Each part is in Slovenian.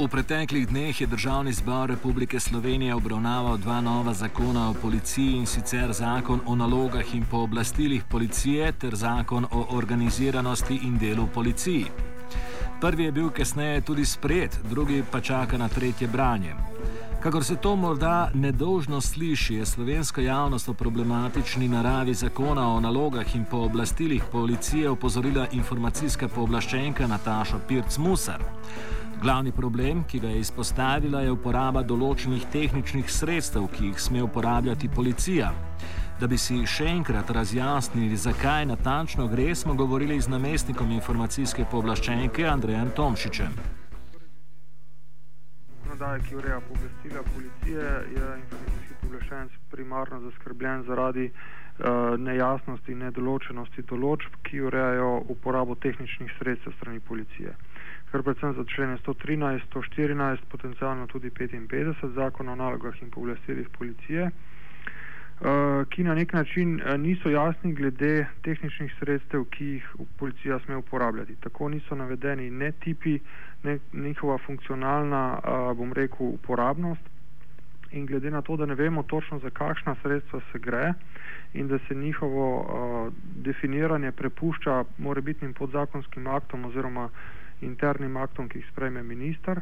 V preteklih dneh je Državni zbor Republike Slovenije obravnaval dva nova zakona o policiji in sicer zakon o nalogah in pooblastilih policije ter zakon o organiziranosti in delu policiji. Prvi je bil kasneje tudi sprejet, drugi pa čaka na tretje branje. Kakor se to morda nedožno sliši, je slovenska javnost o problematični naravi zakona o nalogah in pooblastilih policije opozorila informacijska pooblaščenka Nataša Pirc-Musar. Glavni problem, ki ga je izpostavila, je uporaba določenih tehničnih sredstev, ki jih sme uporabljati policija. Da bi si še enkrat razjasnili, zakaj natančno gre, smo govorili z namestnikom informacijske pooblaščenke Andrejem Tomšičem. Zakonodaja, ki ureja pooblastila policije, je informacijski pooblaščenec primarno zaskrbljen zaradi uh, nejasnosti in nedoločenosti določb, ki urejajo uporabo tehničnih sredstev strani policije kar predvsem za člene 113, 114, potencialno tudi 55 zakona o nalogah in povlastilih policije, uh, ki na nek način uh, niso jasni glede tehničnih sredstev, ki jih policija sme uporabljati. Tako niso navedeni ne tipi, ne njihova funkcionalna, uh, bom rekel, uporabnost. In glede na to, da ne vemo točno, za kakšna sredstva se gre, in da se njihovo uh, definiranje prepušča morebitnim podzakonskim aktom oziroma uh, internim aktom, ki jih sprejme minister.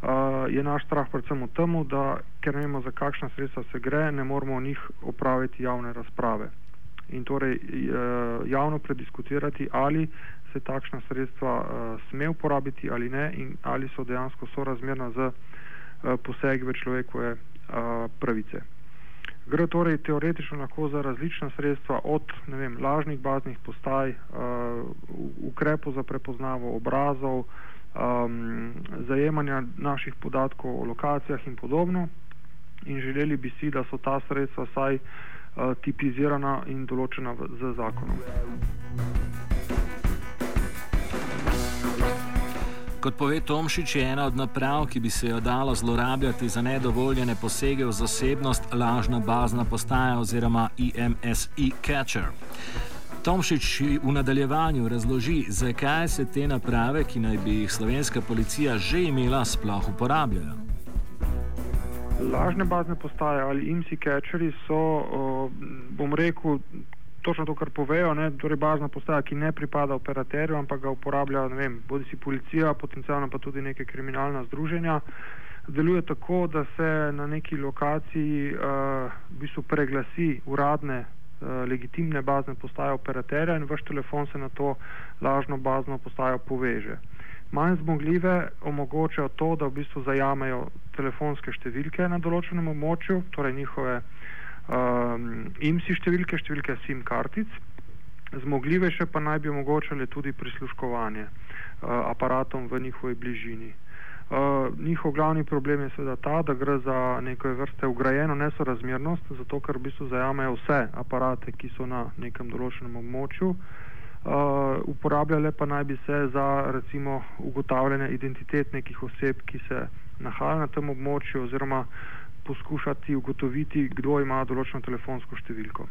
Uh, je naš strah predvsem v tem, da ker ne vemo, za kakšna sredstva se gre, ne moramo o njih opraviti javne razprave. In torej uh, javno prediskutirati, ali se takšna sredstva uh, sme uporabiti ali ne in ali so dejansko sorazmerna z uh, posegi v človekove uh, pravice. Gre torej teoretično lahko za različna sredstva, od vem, lažnih baznih postaj, uh, ukrepov za prepoznavo obrazov, um, zajemanja naših podatkov o lokacijah in podobno. In želeli bi si, da so ta sredstva vsaj uh, tipizirana in določena z zakonom. Kot pove Tomšič, je ena od naprav, ki bi se jo dalo zlorabljati za nedovoljene posege v zasebnost, lažna bazna postaja oziroma IMSI Catcher. Tomšič v nadaljevanju razloži, zakaj se te naprave, ki naj bi jih slovenska policija že imela, sploh uporabljajo. Lažne bazne postaje ali IMSI Catcheri so, bom rekel, točno to, kar povejo, ne, torej bazna postaja, ki ne pripada operaterju, ampak ga uporablja, vem, bodi si policija, potencialno pa tudi neke kriminalna združenja. Deluje tako, da se na neki lokaciji uh, v bistvu preglasi uradne, uh, legitimne bazne postaje operaterja in vaš telefon se na to lažno bazno postajo poveže. Manj zmogljive omogočajo to, da v bistvu zajamejo telefonske številke na določenem območju, torej njihove uh, um, IMSI številke, številke SIM kartic, zmogljivejše pa naj bi omogočale tudi prisluškovanje uh, aparatom v njihovi bližini. Uh, njihov glavni problem je seveda ta, da gre za neko vrste ugrajeno nesorazmernost, zato ker v bistvu zajamejo vse aparate, ki so na nekem določenem območju. Uh, uporabljale pa naj bi se za recimo ugotavljanje identitet nekih oseb, ki se nahajajo na tem območju oziroma poskušati ugotoviti, kdo ima določeno telefonsko številko.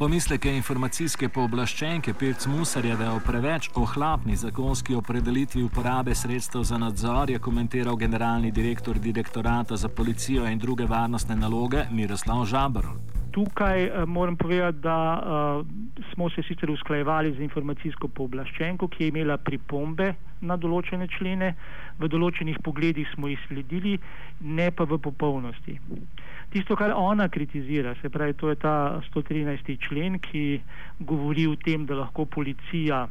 Pomisleke informacijske pooblaščenke Pirc Musarjeve o preveč ohlapni zakonski opredelitvi uporabe sredstev za nadzor je komentiral generalni direktor direktorata za policijo in druge varnostne naloge Miroslav Žabrov. Tukaj uh, moram povedati, da uh, smo se sicer usklajevali z informacijsko pooblaščenko, ki je imela pripombe na določene člene, v določenih pogledih smo jih sledili, ne pa v popolnosti. Tisto, kar ona kritizira, se pravi, to je ta 113. člen, ki govori o tem, da lahko policija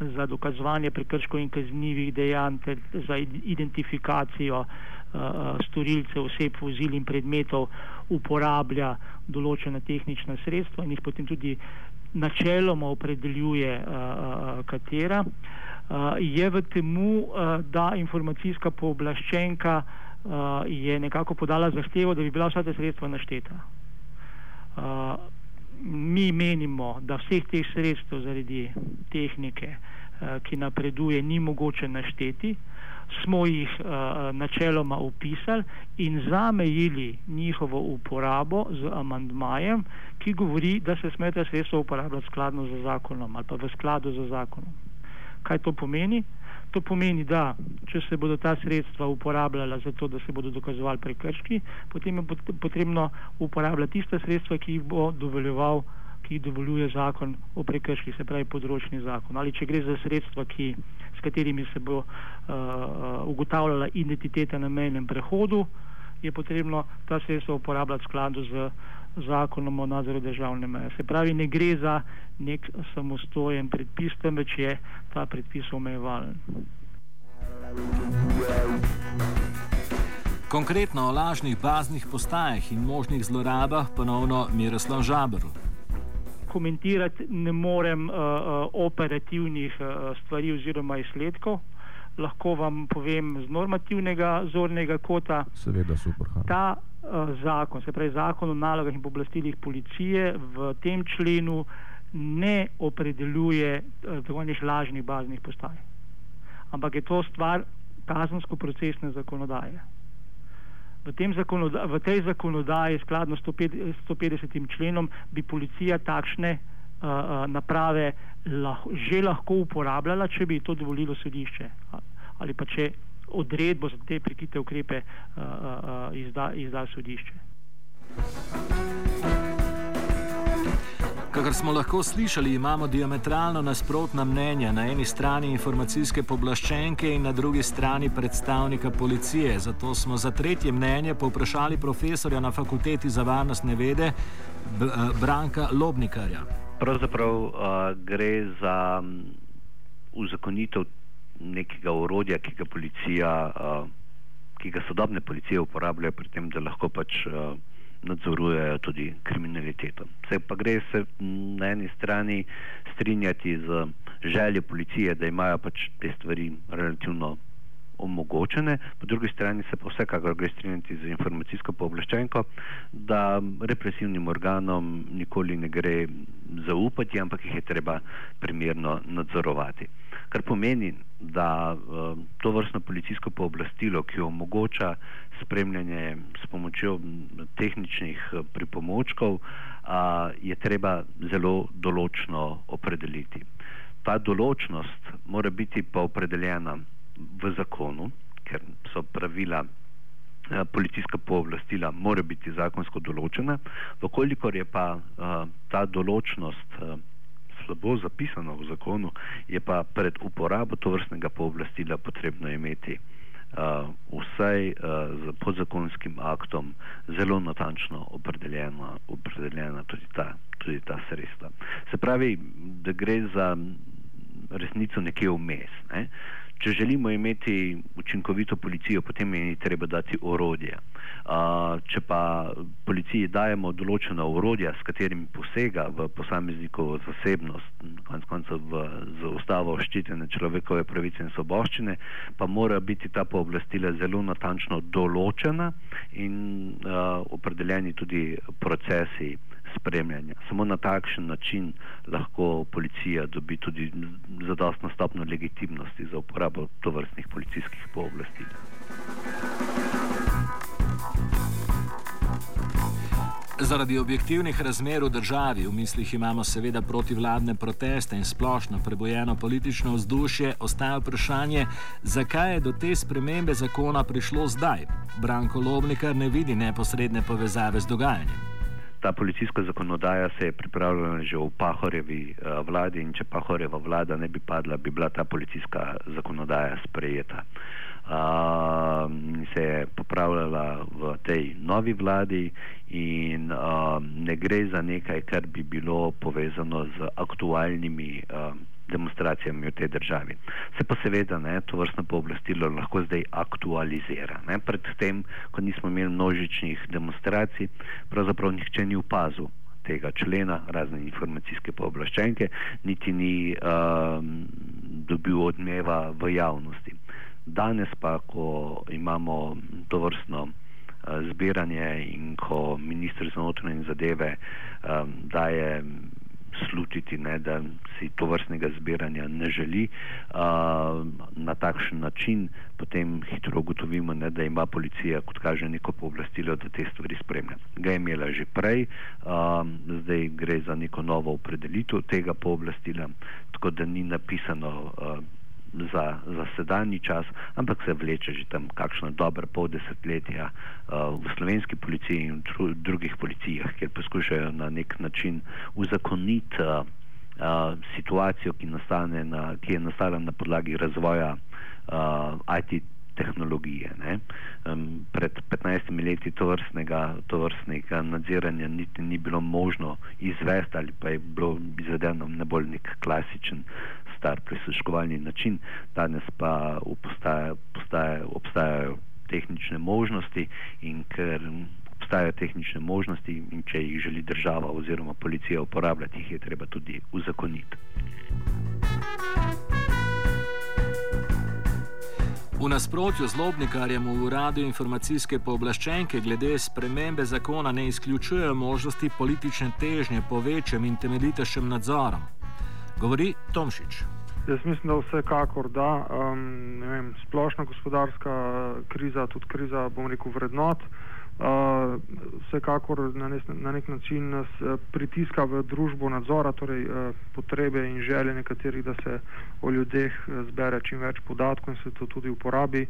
za dokazovanje prekrškov in kaznjivih dejanj ter za identifikacijo uh, storilcev, oseb, vozil in predmetov uporablja določena tehnična sredstva in jih potem tudi načeloma opredeljuje, uh, katera. Uh, je v temu, uh, da informacijska pooblaščenka uh, je nekako podala zahtevo, da bi bila vsa ta sredstva našteta. Uh, mi menimo, da vseh teh sredstev zaradi tehnike, uh, ki napreduje, ni mogoče našteti. Smo jih uh, načeloma upisali in zamejili njihovo uporabo z amandmajem, ki govori, da se smete sredstva uporabljati skladno z zakonom ali pa v skladu z zakonom. Kaj to pomeni? To pomeni, da če se bodo ta sredstva uporabljala za to, da se bodo dokazovali prekrški, potem je potrebno uporabljati tiste sredstva, ki jih bo dovoljeval ki dovoljuje zakon o prekrških, se pravi področni zakon. Ali če gre za sredstva, ki, s katerimi se bo uh, ugotavljala identiteta na mejnem prehodu, je potrebno ta sredstva uporabljati v skladu z zakonom o nadzoru državne meje. Se pravi, ne gre za nek samostojen predpis, temveč je ta predpis omejevalen. Konkretno o lažnih baznih postajah in možnih zlorabah ponovno Miroslav Žabr komentirati ne morem uh, operativnih uh, stvari oziroma izsledkov. Lahko vam povem z normativnega zornega kota. Seveda, super. Ta uh, zakon, se pravi zakon o nalogah in oblastilih policije, v tem členu ne opredeljuje uh, dovoljnih lažnih baznih postaj. Ampak je to stvar kazensko-procesne zakonodaje v, zakonoda v tej zakonodaji, skladno s 150 členom, bi policija takšne uh, naprave lah že lahko uporabljala, če bi to dovolilo sodišče ali pa če odredbo za te prikite ukrepe uh, uh, izda, izda sodišče. Kakor smo lahko slišali, imamo diametralno nasprotna mnenja. Na eni strani informacijske poblaščenke in na drugi strani predstavnika policije. Zato smo za tretje mnenje povprašali profesorja na fakulteti za varnostne vede eh, Branka Lobnikarja. Pravzaprav uh, gre za uzakonitev nekega urodja, ki ga policija, uh, ki ga sodobne policije uporabljajo pri tem, da lahko pač. Uh, nadzorujejo tudi kriminaliteto. Se pa gre se na eni strani strinjati z željo policije, da imajo pač te stvari relativno omogočene, po drugi strani se pa vsekakor gre strinjati z informacijsko pooblaščenko, da represivnim organom nikoli ne gre zaupati, ampak jih je treba primerno nadzorovati. Kar pomeni, da uh, to vrstno policijsko pooblastilo, ki omogoča spremljanje s pomočjo tehničnih eh, pripomočkov, je treba zelo določno opredeliti. Ta določnost mora biti pa opredeljena v zakonu, ker so pravila uh, policijska pooblastila, mora biti zakonsko določena, vkolikor je pa uh, ta določnost uh, slabo zapisano v zakonu, je pa pred uporabo to vrstnega pooblastila potrebno imeti uh, vsaj uh, z podzakonskim aktom zelo natančno opredeljena, opredeljena tudi, ta, tudi ta sredstva. Se pravi, da gre za resnico nekje vmes. Ne? Če želimo imeti učinkovito policijo, potem je treba dati orodje. Če pa policiji dajemo določena orodja, s katerimi posega v posameznikovo zasebnost, konc koncev z ustavo ščitene človekove pravice in soboščine, pa mora biti ta pooblastila zelo natančno določena in uh, opredeljeni tudi procesi spremljanja. Samo na takšen način lahko policija dobi tudi zadostno stopno legitimnosti za uporabo tovrstnih policijskih pooblastil. Zaradi objektivnih razmer v državi, v mislih imamo seveda protivladne proteste in splošno prebojeno politično vzdušje, ostaja vprašanje, zakaj je do te spremembe zakona prišlo zdaj. Branko Lobnikar ne vidi neposredne povezave z dogajanjem. Ta policijska zakonodaja se je pripravljala že v Pahorjevi uh, vladi in če Pahorjeva vlada ne bi padla, bi bila ta policijska zakonodaja sprejeta. Uh, se je popravljala v tej novi vladi in uh, ne gre za nekaj, kar bi bilo povezano z aktualnimi uh, demonstracijami v tej državi. Se pa seveda ne, to vrstno pooblastilo lahko zdaj aktualizira. Ne. Predtem, ko nismo imeli množičnih demonstracij, pravzaprav nihče ni upazil tega člena, razne informacijske pooblaščenke, niti ni um, dobil odmeva v javnosti. Danes pa, ko imamo to vrstno uh, zbiranje in ko ministr za notranje zadeve um, daje slutiti, ne, da si to vrstnega zbiranja ne želi. Uh, na takšen način potem hitro ugotovimo, ne, da ima policija, kot kaže, neko pooblastilo, da te stvari spremlja. Ga je imela že prej, uh, zdaj gre za neko novo opredelitev tega pooblastila, tako da ni napisano. Uh, za, za sedanji čas, ampak se vleče že tam kakšno dobro pol desetletja uh, v slovenski policiji in v drugih policijah, kjer poskušajo na nek način uzakoniti uh, uh, situacijo, ki, na, ki je nastala na podlagi razvoja uh, IT tehnologije. Um, pred 15 leti to vrstnega, to vrstnega nadziranja niti ni bilo možno izvesti ali pa je bilo izvedeno na bolj nek klasičen star prisluškovalni način, danes pa postaja, postaja, obstajajo tehnične možnosti in ker obstajajo tehnične možnosti in če jih želi država oziroma policija uporabljati, jih je treba tudi uzakoniti. V nasprotju z lobnikarjem v uradu informacijske pooblaščenke glede spremembe zakona ne izključujejo možnosti politične težnje po večjem in temeljitejšem nadzoru. Govori Tomšič. Jaz mislim, da vsekakor da. Um, vem, splošna gospodarska kriza, tudi kriza, bom rekel, vrednot, uh, vsekakor na, nes, na nek način nas uh, pritiska v družbo nadzora, torej uh, potrebe in želje nekaterih, da se o ljudeh uh, zbere čim več podatkov in se to tudi uporabi.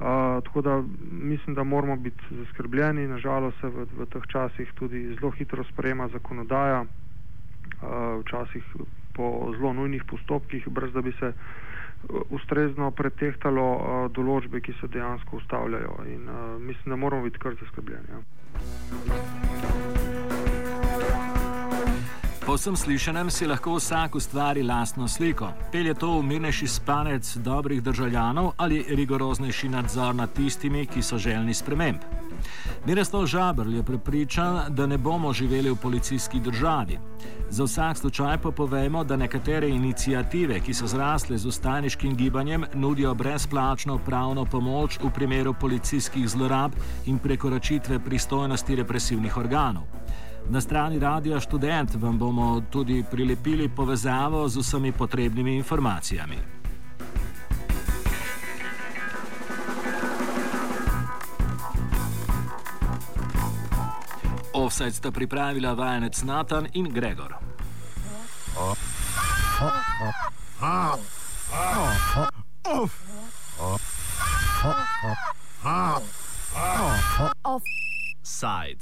Uh, tako da mislim, da moramo biti zaskrbljeni. Nažalost se v, v teh časih tudi zelo hitro sprejema zakonodaja. Včasih po zelo nujnih postopkih, brez da bi se uh, ustrezno pretehtalo uh, določbe, ki se dejansko ustavljajo. In uh, mislim, da moramo biti kar zaskrbljeni. Ja. Po vsem slišanem si lahko vsak ustvari lastno sliko. Pelje to v mirnejši spanec dobrih državljanov ali rigoroznejši nadzor nad tistimi, ki so želni sprememb. Miroslav Žabrl je prepričan, da ne bomo živeli v policijski državi. Za vsak slučaj pa povemo, da nekatere inicijative, ki so zrasle z ustaniškim gibanjem, nudijo brezplačno pravno pomoč v primeru policijskih zlorab in prekoračitve pristojnosti represivnih organov. Na strani Radia Student vam bomo tudi prilepili povezavo z vsemi potrebnimi informacijami. Offside sta pripravila vajenec Natan in Gregor. Offside.